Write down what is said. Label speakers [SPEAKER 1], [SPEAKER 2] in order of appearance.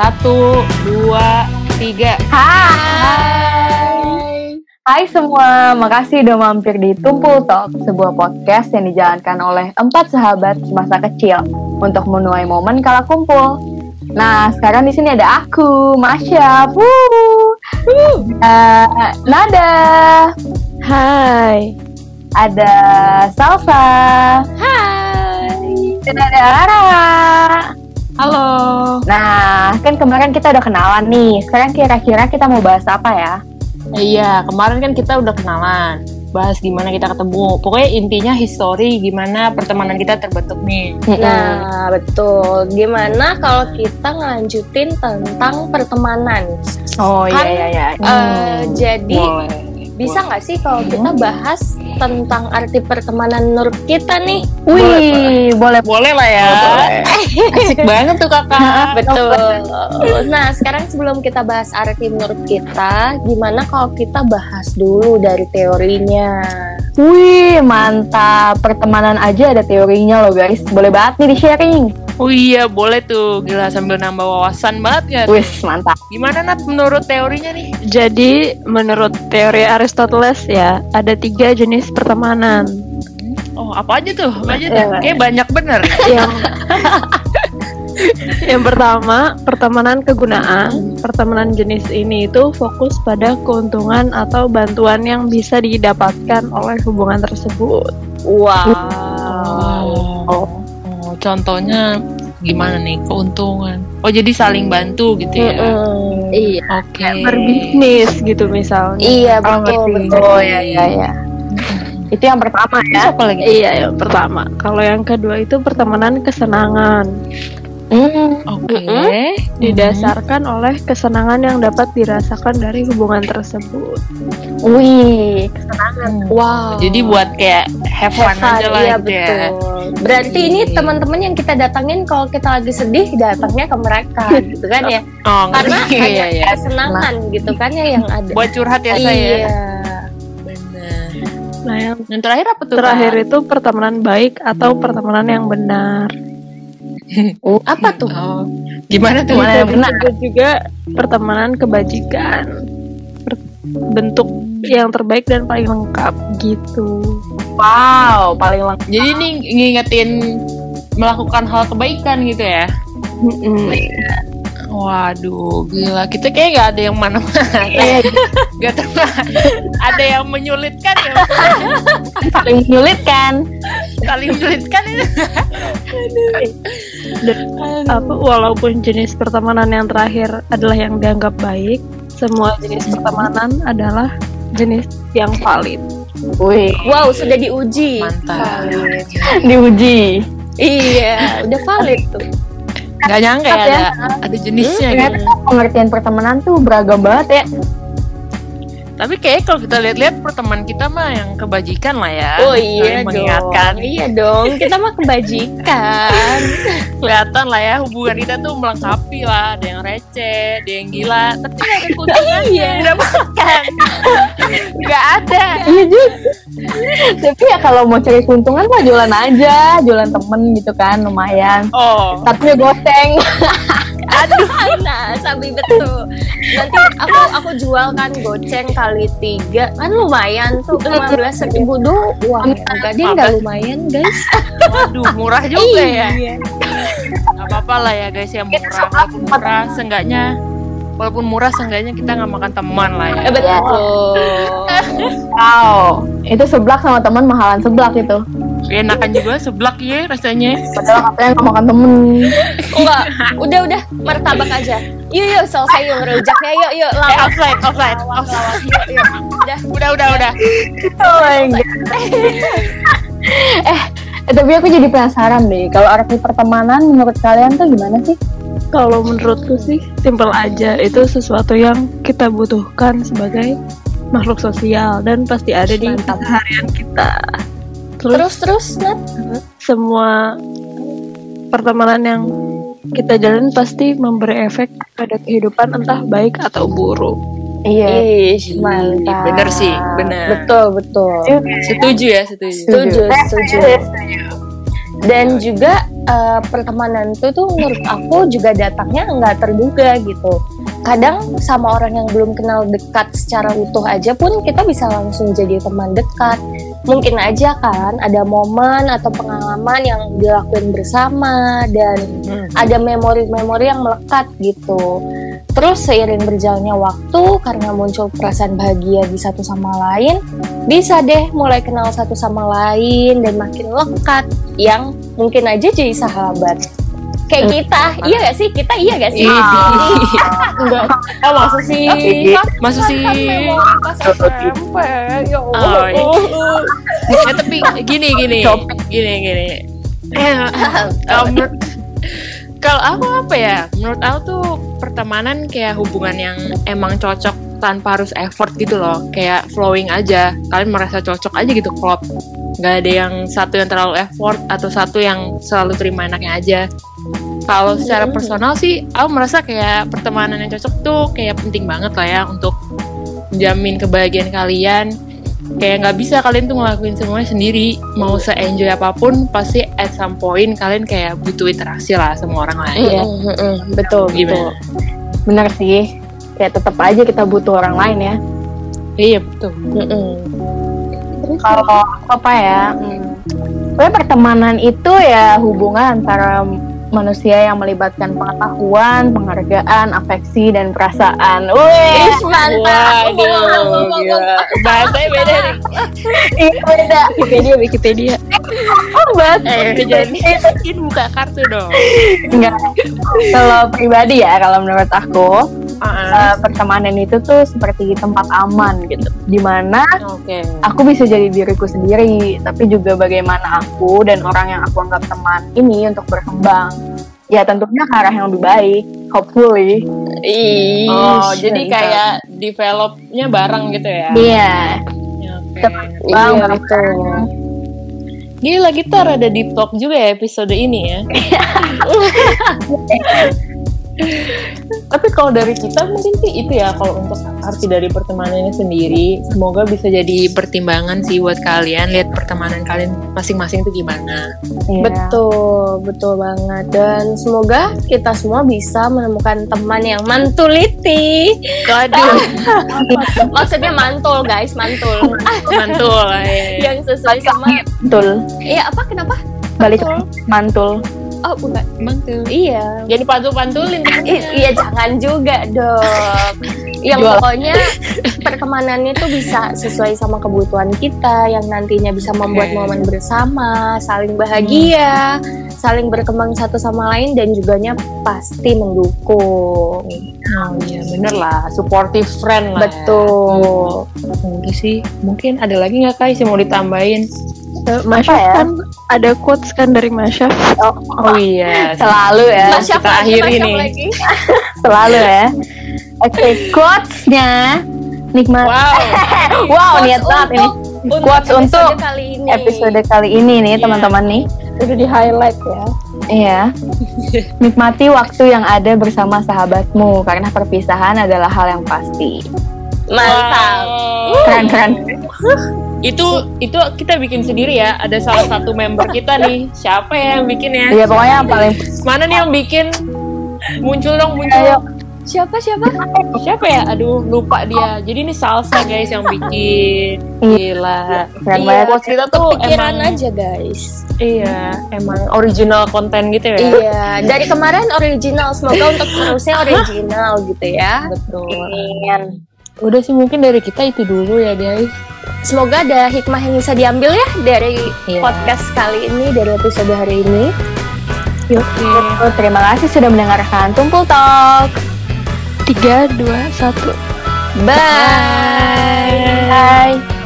[SPEAKER 1] Satu, dua, tiga.
[SPEAKER 2] Hai. Hai semua, makasih udah mampir di Tumpul Talk, sebuah podcast yang dijalankan oleh empat sahabat semasa kecil untuk menuai momen kala kumpul. Nah, sekarang di sini ada aku, Masya, Wuh. Uh, Nada,
[SPEAKER 3] Hai.
[SPEAKER 2] ada Salsa,
[SPEAKER 3] Hai.
[SPEAKER 2] dan ada Ara.
[SPEAKER 1] Halo.
[SPEAKER 2] Nah, kan kemarin kita udah kenalan nih. Sekarang kira-kira kita mau bahas apa ya?
[SPEAKER 1] Iya, kemarin kan kita udah kenalan. Bahas gimana kita ketemu. Pokoknya intinya history gimana pertemanan kita terbentuk nih.
[SPEAKER 3] Nah, betul. Gimana kalau kita ngelanjutin tentang pertemanan?
[SPEAKER 2] Oh iya
[SPEAKER 3] Kan,
[SPEAKER 2] iya iya.
[SPEAKER 3] Eh, jadi
[SPEAKER 1] Boleh.
[SPEAKER 3] Bisa nggak sih kalau kita bahas tentang arti pertemanan menurut kita nih?
[SPEAKER 2] Wih, boleh
[SPEAKER 1] Boleh lah ya. Asik banget tuh kakak.
[SPEAKER 3] Betul. Nah, sekarang sebelum kita bahas arti menurut kita, gimana kalau kita bahas dulu dari teorinya?
[SPEAKER 2] Wih, mantap. Pertemanan aja ada teorinya loh, guys. Boleh banget nih di-sharing.
[SPEAKER 1] Oh iya, boleh tuh. Gila sambil nambah wawasan banget ya.
[SPEAKER 2] Wih, mantap.
[SPEAKER 1] Gimana Nat menurut teorinya nih?
[SPEAKER 4] Jadi menurut teori Aristoteles ya ada tiga jenis pertemanan.
[SPEAKER 1] Oh, apa aja tuh? Apa aja tuh?
[SPEAKER 4] Iya.
[SPEAKER 1] Kayak banyak bener.
[SPEAKER 4] Yang yang pertama pertemanan kegunaan. Pertemanan jenis ini itu fokus pada keuntungan atau bantuan yang bisa didapatkan oleh hubungan tersebut.
[SPEAKER 3] Wow.
[SPEAKER 1] Oh. oh, contohnya gimana nih keuntungan? Oh, jadi saling bantu gitu ya?
[SPEAKER 3] Mm-mm.
[SPEAKER 4] Iya.
[SPEAKER 1] Oke.
[SPEAKER 4] Berbisnis gitu misalnya.
[SPEAKER 3] Iya
[SPEAKER 2] Oh,
[SPEAKER 3] betul
[SPEAKER 2] ngerti.
[SPEAKER 3] betul.
[SPEAKER 2] Oh iya iya iya. Itu yang pertama ya.
[SPEAKER 1] apa lagi?
[SPEAKER 4] Iya, yang pertama. Kalau yang kedua itu pertemanan kesenangan.
[SPEAKER 2] Hmm.
[SPEAKER 1] Oke.
[SPEAKER 4] didasarkan oleh kesenangan yang dapat dirasakan dari hubungan tersebut.
[SPEAKER 2] Wih,
[SPEAKER 1] Hmm.
[SPEAKER 3] Wow.
[SPEAKER 1] Jadi buat kayak have fun,
[SPEAKER 3] Have fun,
[SPEAKER 1] aja lah
[SPEAKER 3] iya
[SPEAKER 1] gitu ya.
[SPEAKER 3] betul. Berarti ini
[SPEAKER 1] Iya.
[SPEAKER 3] teman-teman yang kita datangin kalau kita lagi sedih datangnya ke mereka gitu kan ya?
[SPEAKER 1] Oh,
[SPEAKER 3] Karena
[SPEAKER 1] ngerti.
[SPEAKER 3] hanya
[SPEAKER 1] iya, iya.
[SPEAKER 3] kesenangan gitu kan ya yang ada.
[SPEAKER 1] Buat curhat ya saya.
[SPEAKER 3] iya.
[SPEAKER 1] Benar.
[SPEAKER 4] Nah, yang
[SPEAKER 1] Yang terakhir apa tuh?
[SPEAKER 4] terakhir
[SPEAKER 1] Kak?
[SPEAKER 4] itu pertemanan baik atau pertemanan yang benar.
[SPEAKER 3] Apa tuh?
[SPEAKER 1] Oh, gimana tuh?
[SPEAKER 2] Gimana yang benar?
[SPEAKER 4] Juga pertemanan kebajikan. Bentuk yang terbaik dan paling lengkap gitu.
[SPEAKER 2] Wow, paling lengkap.
[SPEAKER 1] Jadi ini ngingetin melakukan hal kebaikan gitu ya? Waduh, gila. Kita kayak nggak ada yang mana-mana. Gak tahu. ada yang menyulitkan ya.
[SPEAKER 2] paling menyulitkan.
[SPEAKER 1] Saling menyulitkan itu.
[SPEAKER 4] Apa walaupun jenis pertemanan yang terakhir adalah yang dianggap baik, semua jenis pertemanan adalah jenis yang valid.
[SPEAKER 2] Wih,
[SPEAKER 3] Wow, sudah diuji.
[SPEAKER 1] Mantap.
[SPEAKER 3] Valid.
[SPEAKER 2] diuji.
[SPEAKER 3] Iya, udah valid tuh.
[SPEAKER 1] Gak nyangka ya
[SPEAKER 2] ya.
[SPEAKER 1] ada, ada jenisnya gitu.
[SPEAKER 2] Ternyata pengertian pertemanan tuh beragam banget ya.
[SPEAKER 1] Tapi kayak kalau kita lihat-lihat pertemanan kita mah yang kebajikan lah ya.
[SPEAKER 3] Oh iya
[SPEAKER 1] Saling mengingatkan.
[SPEAKER 3] dong. Iya dong. Kita mah kebajikan.
[SPEAKER 1] Kelihatan lah ya hubungan kita tuh melengkapi lah. Ada yang receh, ada yang gila. Tapi gak ada keuntungan
[SPEAKER 3] Iya.
[SPEAKER 1] yang didapatkan. gak ada.
[SPEAKER 2] Iya juga. Tapi ya kalau mau cari keuntungan mah jualan aja, jualan temen gitu kan, lumayan.
[SPEAKER 1] Oh,
[SPEAKER 2] Tapi goceng.
[SPEAKER 3] Nah, sabi betul. Nanti aku aku jual kan goceng kali tiga kan lumayan tuh lima belas ribu doang. Enggak dia nggak lumayan guys.
[SPEAKER 1] waduh murah juga ya.
[SPEAKER 3] Iya.
[SPEAKER 1] Gak apa-apa lah ya guys yang murah. Walaupun murah, seenggaknya Walaupun murah, seenggaknya kita nggak makan teman lah ya.
[SPEAKER 3] Eh, betul.
[SPEAKER 2] Wow, itu seblak sama temen mahalan seblak itu.
[SPEAKER 1] Enakan juga seblak ya rasanya.
[SPEAKER 2] Padahal katanya nggak makan temen.
[SPEAKER 3] Enggak, udah udah martabak aja. Yuk yuk selesai yuk rujaknya yuk yuk
[SPEAKER 1] Eh, offside.
[SPEAKER 3] lawak yuk yuk. Udah.
[SPEAKER 1] Udah, udah, udah.
[SPEAKER 2] Oh my God. eh, eh, tapi aku jadi penasaran deh. Kalau arti pertemanan menurut kalian tuh gimana sih?
[SPEAKER 4] Kalau menurutku sih simple aja itu sesuatu yang kita butuhkan sebagai makhluk sosial dan pasti ada di keseharian kita. Terus,
[SPEAKER 3] Terus terus Nat.
[SPEAKER 4] semua pertemanan yang kita jalin pasti memberi efek pada kehidupan entah baik atau buruk.
[SPEAKER 2] Iya.
[SPEAKER 3] Ih, mantap.
[SPEAKER 1] Bener sih, bener.
[SPEAKER 3] Betul betul.
[SPEAKER 1] Setuju ya, setuju.
[SPEAKER 3] Setuju, setuju. Dan juga eh, pertemanan itu tuh menurut aku juga datangnya nggak terduga gitu. Kadang sama orang yang belum kenal dekat secara utuh aja pun kita bisa langsung jadi teman dekat. Mungkin aja kan ada momen atau pengalaman yang dilakuin bersama dan
[SPEAKER 1] Hmm.
[SPEAKER 3] ada memori-memori yang melekat gitu. Terus seiring berjalannya waktu karena muncul perasaan bahagia di satu sama lain, bisa deh mulai kenal satu sama lain dan makin lekat yang mungkin aja jadi sahabat. Kayak kita, iya gak sih? Kita iya gak sih?
[SPEAKER 1] Enggak. Oh, maksud sih. Maksud sih.
[SPEAKER 3] SMP, ya Allah.
[SPEAKER 1] Oh, iya. Ya, tapi gini gini. Gini gini. Kalau menurut- Kalau aku apa ya? Menurut aku tuh pertemanan kayak hubungan yang emang cocok tanpa harus effort gitu loh. Kayak flowing aja. Kalian merasa cocok aja gitu klop. Nggak ada yang satu yang terlalu effort atau satu yang selalu terima enaknya aja. Kalau secara personal sih, aku merasa kayak pertemanan yang cocok tuh kayak penting banget lah ya untuk menjamin kebahagiaan kalian kayak nggak bisa kalian tuh ngelakuin semuanya sendiri mau se-enjoy apa pun pasti at some point kalian kayak butuh interaksi lah sama orang lain
[SPEAKER 2] Iya.
[SPEAKER 3] Mm, mm, mm. Betul, betul.
[SPEAKER 1] gimana
[SPEAKER 2] Bener sih. Kayak tetap aja kita butuh orang lain ya.
[SPEAKER 1] iya betul
[SPEAKER 3] Mm, mm.
[SPEAKER 2] Kalau apa ya? Hmm. Pokoknya pertemanan itu ya hubungan antara manusia yang melibatkan pengetahuan, penghargaan, afeksi, dan perasaan. Wih,
[SPEAKER 3] Ih, mantap.
[SPEAKER 1] waduh gila. bahasanya beda nih
[SPEAKER 2] ini beda.
[SPEAKER 4] Wikipedia, Wikipedia.
[SPEAKER 2] Oh, banget.
[SPEAKER 1] eh jadi buka kartu dong
[SPEAKER 2] Enggak. Kalau pribadi ya, kalau menurut aku, Eh, pertemanan itu tuh seperti tempat aman gitu. Di mana
[SPEAKER 1] oke
[SPEAKER 2] aku bisa jadi diriku sendiri, tapi juga bagaimana aku dan orang yang aku anggap teman ini untuk berkembang. Ya tentunya ke arah yang lebih baik, hopefully.
[SPEAKER 3] Ih,
[SPEAKER 1] oh jadi
[SPEAKER 3] mantap.
[SPEAKER 1] kayak developnya bareng gitu ya
[SPEAKER 2] Iya.
[SPEAKER 1] Ya, oke
[SPEAKER 2] Bang,
[SPEAKER 3] Iya, betul.
[SPEAKER 1] Gila kita rada deep talk juga ya episode ini ya. Tapi kalau dari kita mungkin sih itu ya kalau untuk arti dari pertemanannya sendiri, semoga bisa jadi pertimbangan sih buat kalian lihat pertemanan kalian masing-masing tuh gimana.
[SPEAKER 2] Iya.
[SPEAKER 3] Betul, betul banget. Dan semoga kita semua bisa menemukan teman yang mantuliti.
[SPEAKER 1] Waduh,
[SPEAKER 3] Maksudnya mantul, guys, mantul.
[SPEAKER 1] mantul. ya.
[SPEAKER 3] yang sesuai sama
[SPEAKER 2] Betul.
[SPEAKER 3] Iya, apa kenapa?
[SPEAKER 2] Balik mantul.
[SPEAKER 3] Oh, bukan.
[SPEAKER 1] Mantul.
[SPEAKER 3] Iya.
[SPEAKER 1] Jadi pantul-pantulin
[SPEAKER 3] I-
[SPEAKER 1] temennya.
[SPEAKER 3] iya jangan juga dong. Yang
[SPEAKER 2] Jual.
[SPEAKER 3] pokoknya pertemanannya tuh bisa sesuai sama kebutuhan kita yang nantinya bisa membuat
[SPEAKER 1] Oke.
[SPEAKER 3] momen bersama, saling bahagia, saling berkembang satu sama lain dan juganya pasti mendukung.
[SPEAKER 1] Oh iya bener lah, supportive friend lah. ya.
[SPEAKER 3] Betul.
[SPEAKER 1] Udah sih, mungkin ada lagi nggak Kai sih mau ditambahin?
[SPEAKER 4] Eh, Masya
[SPEAKER 2] ya?
[SPEAKER 4] kan ada quotes kan dari Masya.
[SPEAKER 1] Oh iya,
[SPEAKER 2] Selalu ya.
[SPEAKER 3] Mas Syaf
[SPEAKER 1] kita
[SPEAKER 3] lagi,
[SPEAKER 1] akhiri nih.
[SPEAKER 3] lagi.
[SPEAKER 2] Selalu ya. Oke, quotes-nya nikmat.
[SPEAKER 1] wow.
[SPEAKER 2] Wow,
[SPEAKER 3] Quotes
[SPEAKER 2] niat banget ini.
[SPEAKER 3] Untuk
[SPEAKER 2] Quotes
[SPEAKER 3] episode
[SPEAKER 2] untuk
[SPEAKER 3] kali ini.
[SPEAKER 2] Episode kali ini nih,
[SPEAKER 1] Iya.
[SPEAKER 2] teman-teman nih.
[SPEAKER 4] Udah di highlight ya.
[SPEAKER 2] Iya. Nikmati waktu yang ada bersama sahabatmu karena perpisahan adalah hal yang pasti.
[SPEAKER 3] Mantap.
[SPEAKER 1] Wow.
[SPEAKER 2] Keren keren.
[SPEAKER 1] Itu itu kita bikin sendiri ya. Ada salah satu member kita nih. Siapa ya yang bikin ya?
[SPEAKER 2] Iya pokoknya yang paling
[SPEAKER 1] mana nih yang bikin? Muncul dong muncul.
[SPEAKER 2] Ayo.
[SPEAKER 3] Siapa siapa?
[SPEAKER 1] siapa ya? Aduh lupa dia. Jadi ini salsa guys yang bikin. Gila.
[SPEAKER 2] keren
[SPEAKER 3] Iya,
[SPEAKER 2] banget.
[SPEAKER 1] Kita tuh
[SPEAKER 3] Kepikiran
[SPEAKER 1] emang
[SPEAKER 3] aja guys.
[SPEAKER 1] iya emang original konten gitu ya.
[SPEAKER 3] Iya, dari kemarin original, semoga untuk seterusnya original gitu ya.
[SPEAKER 1] betul udah sih mungkin dari kita itu dulu ya guys
[SPEAKER 3] Semoga ada hikmah yang bisa diambil ya dari
[SPEAKER 1] Iya.
[SPEAKER 3] podcast kali ini, dari episode hari ini.
[SPEAKER 2] Yuk, terima kasih sudah mendengarkan Tumpul Talk.
[SPEAKER 4] Tiga, dua, satu.
[SPEAKER 3] Bye.
[SPEAKER 2] Bye.